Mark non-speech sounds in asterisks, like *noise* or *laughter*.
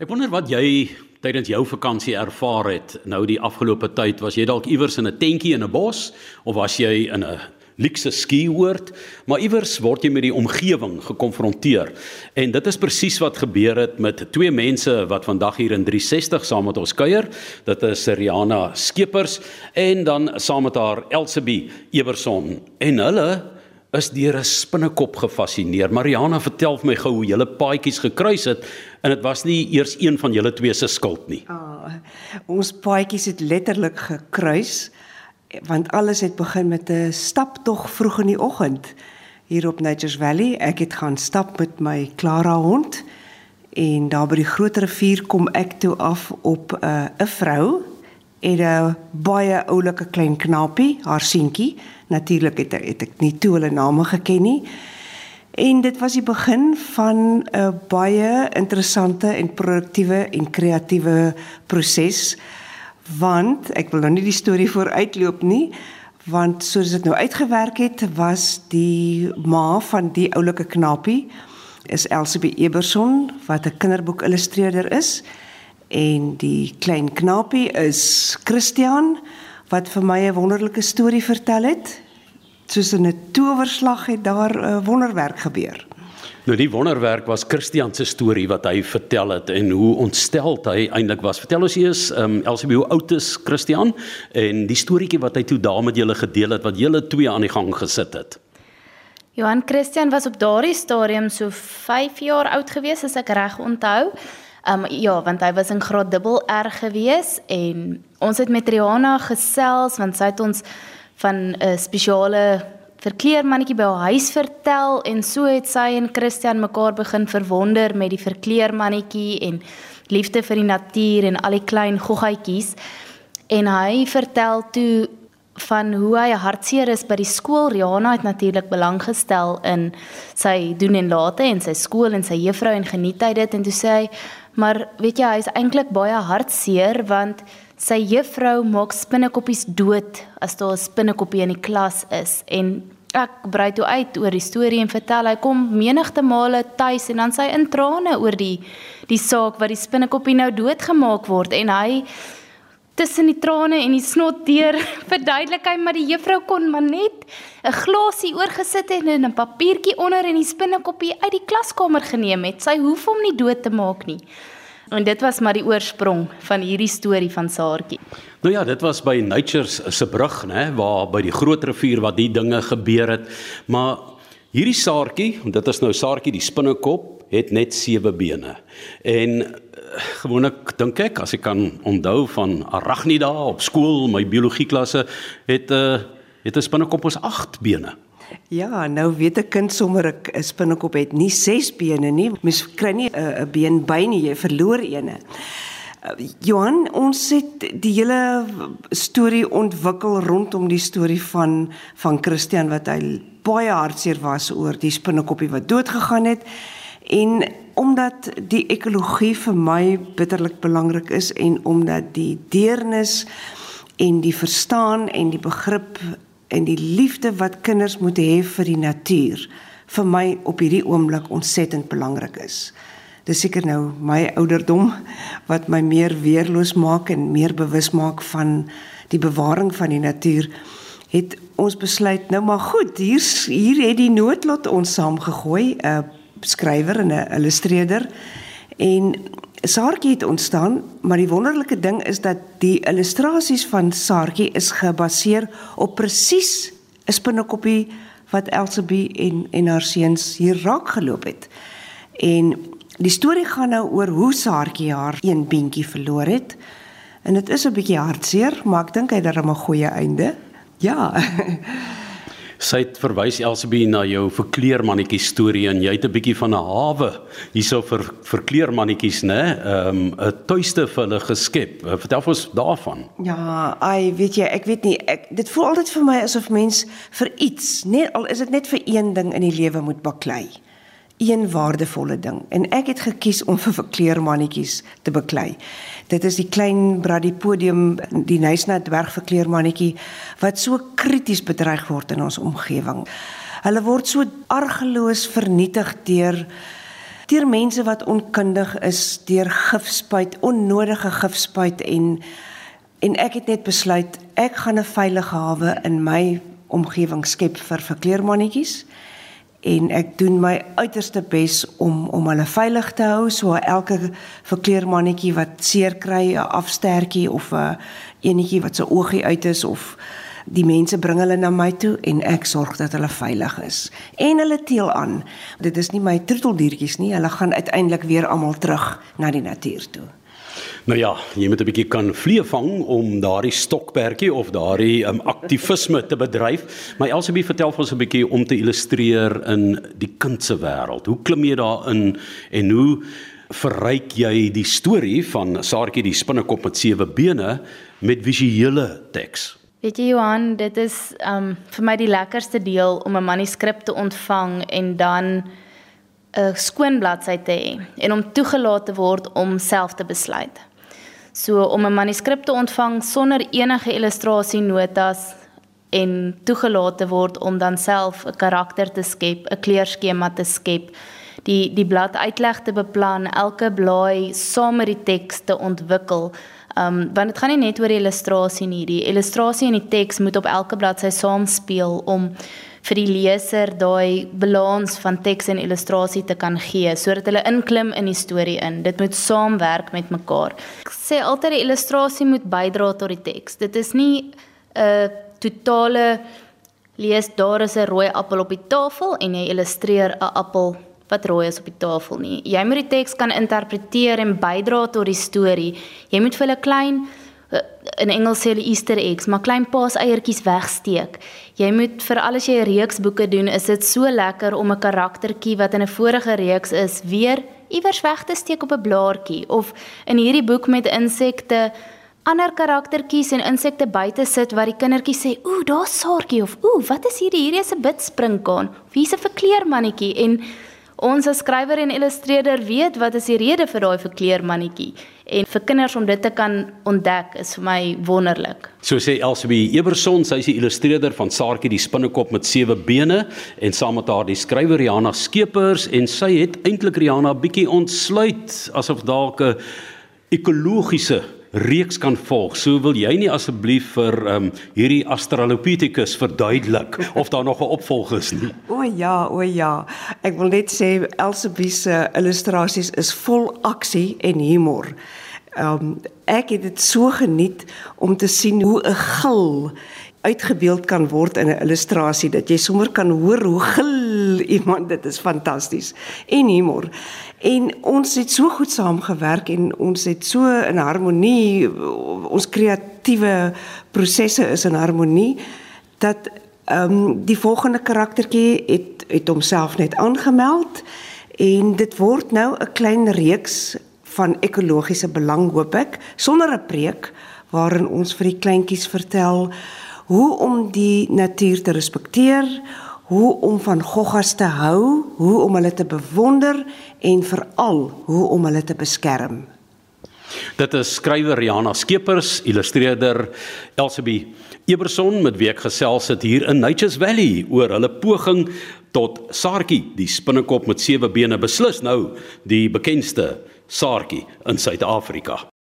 Ek wonder wat jy tydens jou vakansie ervaar het. Nou die afgelope tyd, was jy dalk iewers in 'n tentjie in 'n bos of was jy in 'n luukse skioord, maar iewers word jy met die omgewing gekonfronteer. En dit is presies wat gebeur het met twee mense wat vandag hier in 360 saam met ons kuier. Dit is Riana Skeepers en dan saam met haar Elsabie Eberson. En hulle is deur 'n spinnekop gefassineer. Mariana, vertel vir my gou hoe julle paadjies gekruis het en dit was nie eers een van julle twee se skuld nie. Ah, ons paadjies het letterlik gekruis want alles het begin met 'n staptog vroeg in die oggend hier op Nature's Valley. Ek het gaan stap met my Clara hond en daar by die groot rivier kom ek toe af op 'n uh, vrou en 'n baie oulike klein knapie, haar seentjie. Natuurlik het, het ek nie toe hulle name geken nie. En dit was die begin van 'n baie interessante en produktiewe en kreatiewe proses want ek wil nou nie die storie vooruitloop nie want soos dit nou uitgewerk het was die ma van die oulike knapie is Elsabie Eberson wat 'n kinderboek illustreerder is en die klein knapie is Christian wat vir my 'n wonderlike storie vertel het soos 'n towerslag het daar 'n wonderwerk gebeur Nou die wonderwerk was Christian se storie wat hy vertel het en hoe ontsteld hy eintlik was. Vertel ons eers ehm um, Elsie hoe oud is Christian en die storieetjie wat hy toe daar met julle gedeel het wat julle twee aan die gang gesit het. Johan Christian was op daardie stadium so 5 jaar oud gewees as ek reg onthou. Ehm um, ja, want hy was in graad dubbel R gewees en ons het met Rihanna gesels want sy het ons van 'n spesiale verkleermannetjie by haar huis vertel en so het sy en Christian mekaar begin verwonder met die verkleermannetjie en liefde vir die natuur en al die klein goggetjies. En hy vertel toe van hoe hy hartseer is by die skool. Rihanna het natuurlik belang gestel in sy doen en late en sy skool en sy juffrou en geniet hy dit en toe sê hy, maar weet jy, hy is eintlik baie hartseer want sy juffrou maak spinnekoppies dood as daar 'n spinnekoppie in die klas is en ek brei toe uit oor die storie en vertel hy kom menigte male tuis en dan sy in trane oor die die saak wat die spinnekoppie nou doodgemaak word en hy tussen die trane en die snot deur *laughs* verduidelik hy maar die juffrou kon maar net 'n glasie oorgesit het en 'n papiertjie onder en die spinnekoppie uit die klaskamer geneem het. Sy hoef hom nie dood te maak nie. En dit was maar die oorsprong van hierdie storie van Saartjie. Nou ja, dit was by Nature's se brug, né, waar by die groot rivier wat die dinge gebeur het. Maar hierdie Saartjie, en dit is nou Saartjie die spinnekop, het net sewe bene. En gewoonlik dink ek as ek kan onthou van Arachnida op skool, my biologieklasse het 'n uh, het 'n spinnekop ons 8 bene. Ja, nou weet 'n kind sommer 'n spinnekop het nie 6 bene nie. Mens kry nie 'n been by nie, jy verloor eene. Uh, Johan, ons het die hele storie ontwikkel rondom die storie van van Christian wat hy baie hartseer was oor die spinnekoppie wat dood gegaan het en omdat die ekologie vir my bitterlik belangrik is en omdat die deernis en die verstaan en die begrip en die liefde wat kinders moet hê vir die natuur vir my op hierdie oomblik ontsettend belangrik is. Dis seker nou my ouderdom wat my meer weerloos maak en meer bewus maak van die bewaring van die natuur het ons besluit nou maar goed hier hier het die noodlot ons saamgegooi 'n uh, skrywer en 'n illustreerder en Saartjie het ontstaan, maar die wonderlike ding is dat die illustrasies van Saartjie is gebaseer op presies 'n spinnekoppie wat Elsabie en en haar seuns hier raak geloop het. En die storie gaan nou oor hoe Saartjie haar een beentjie verloor het. En dit is 'n bietjie hartseer, maar ek dink hy het darem 'n goeie einde. Ja. *laughs* Sy het verwys Elsabie na jou verkleermannetjie storie en jy het 'n bietjie van 'n hawe hierso vir verkleermannetjies, né? Ehm um, 'n tuiste vir hulle geskep. Eh, vertel ons daarvan. Ja, ai, weet jy, ek weet nie, ek dit voel altyd vir my asof mens vir iets, net al is dit net vir een ding in die lewe moet baklei een waardevolle ding en ek het gekies om vir verkleermannetjies te beklei. Dit is die klein Bradipodium, die Nysna dwerg verkleermannetjie wat so krities bedreig word in ons omgewing. Hulle word so argeloos vernietig deur deur mense wat onkundig is, deur gifspuit, onnodige gifspuit en en ek het net besluit ek gaan 'n veilige hawe in my omgewing skep vir verkleermannetjies en ek doen my uiterste bes om om hulle veilig te hou so elke verkleermannetjie wat seer kry 'n afstertjie of 'n enetjie wat se oogie uit is of die mense bring hulle na my toe en ek sorg dat hulle veilig is en hulle teel aan. Dit is nie my troeteldiertjies nie, hulle gaan uiteindelik weer almal terug na die natuur toe. Nou ja, jy moet 'n bietjie kan vlee vang om daardie stokperdjie of daardie um, aktivisme te bedryf. Maar Elsabie vertel vir ons 'n bietjie om te illustreer in die kind se wêreld. Hoe klim jy daarin en hoe verryk jy die storie van Saartjie die spinnekop met sewe bene met visuele teks? Weet jy Johan, dit is um vir my die lekkerste deel om 'n manuskrip te ontvang en dan 'n skoon bladsy te hê en om toegelaat te word om self te besluit. So om 'n manuskrip te ontvang sonder enige illustrasie notas en toegelaat te word om dan self 'n karakter te skep, 'n kleurskema te skep, die die blad uitleg te beplan, elke blaai saam met die teks te ontwikkel Um want dit gaan nie net oor die illustrasie nie. Die illustrasie en die teks moet op elke bladsy saamspeel om vir die leser daai balans van teks en illustrasie te kan gee sodat hulle inklim in die storie in. Dit moet saamwerk met mekaar. Ek sê altyd die illustrasie moet bydra tot die teks. Dit is nie 'n totale lees daar is 'n rooi appel op die tafel en jy illustreer 'n appel wat rooi is op die tafel nie. Jy moet die teks kan interpreteer en bydra tot die storie. Jy moet vir hulle klein eh, in Engels sê hulle Easter eggs, maar klein paaseiertjies wegsteek. Jy moet vir alles jy 'n reeks boeke doen, is dit so lekker om 'n karaktertjie wat in 'n vorige reeks is, weer iewers weg te steek op 'n blaartjie of in hierdie boek met insekte ander karaktertjies en insekte buite sit wat die kindertjie sê, "Ooh, daar's Saartjie" of "Ooh, wat is hierdie? Hierdie is 'n bidspringkaan." Of hier's 'n verkleermannetjie en Ons as skrywer en illustreerder weet wat is die rede vir daai verkleermannetjie en vir kinders om dit te kan ontdek is vir my wonderlik. So sê Elsabie Eberson, sy is die illustreerder van Saartjie die spinnekop met sewe bene en saam met haar die skrywer Rihanna Skeepers en sy het eintlik Rihanna bietjie ontsluit asof dalk 'n ekologiese reeks kan volg. So wil jy nie asseblief vir ehm um, hierdie Australopithecus verduidelik of daar nog 'n opvolg is nie. O ja, o ja. Ek wil net sê Elsabie se illustrasies is vol aksie en humor. Ehm um, ek het dit so geniet om te sien hoe 'n gil uitgebeeld kan word in 'n illustrasie dat jy sommer kan hoor hoe gil *laughs* iemand dit is fantasties en humor. En ons het so goed saamgewerk en ons het so in harmonie ons kreatiewe prosesse is in harmonie dat ehm um, die volgende karaktertjie het het homself net aangemeld en dit word nou 'n klein reeks van ekologiese belang hoop ek sonder 'n preek waarin ons vir die kleintjies vertel hoe om die natuur te respekteer, hoe om van goggas te hou, hoe om hulle te bewonder en veral hoe om hulle te beskerm. Dit is skrywer Rihanna Skeepers, illustreerder Elsabie Eberson met wie ek gesels het hier in Nature's Valley oor hulle poging tot Saartjie, die spinnekop met sewe bene beslis nou die bekendste Saartjie in Suid-Afrika.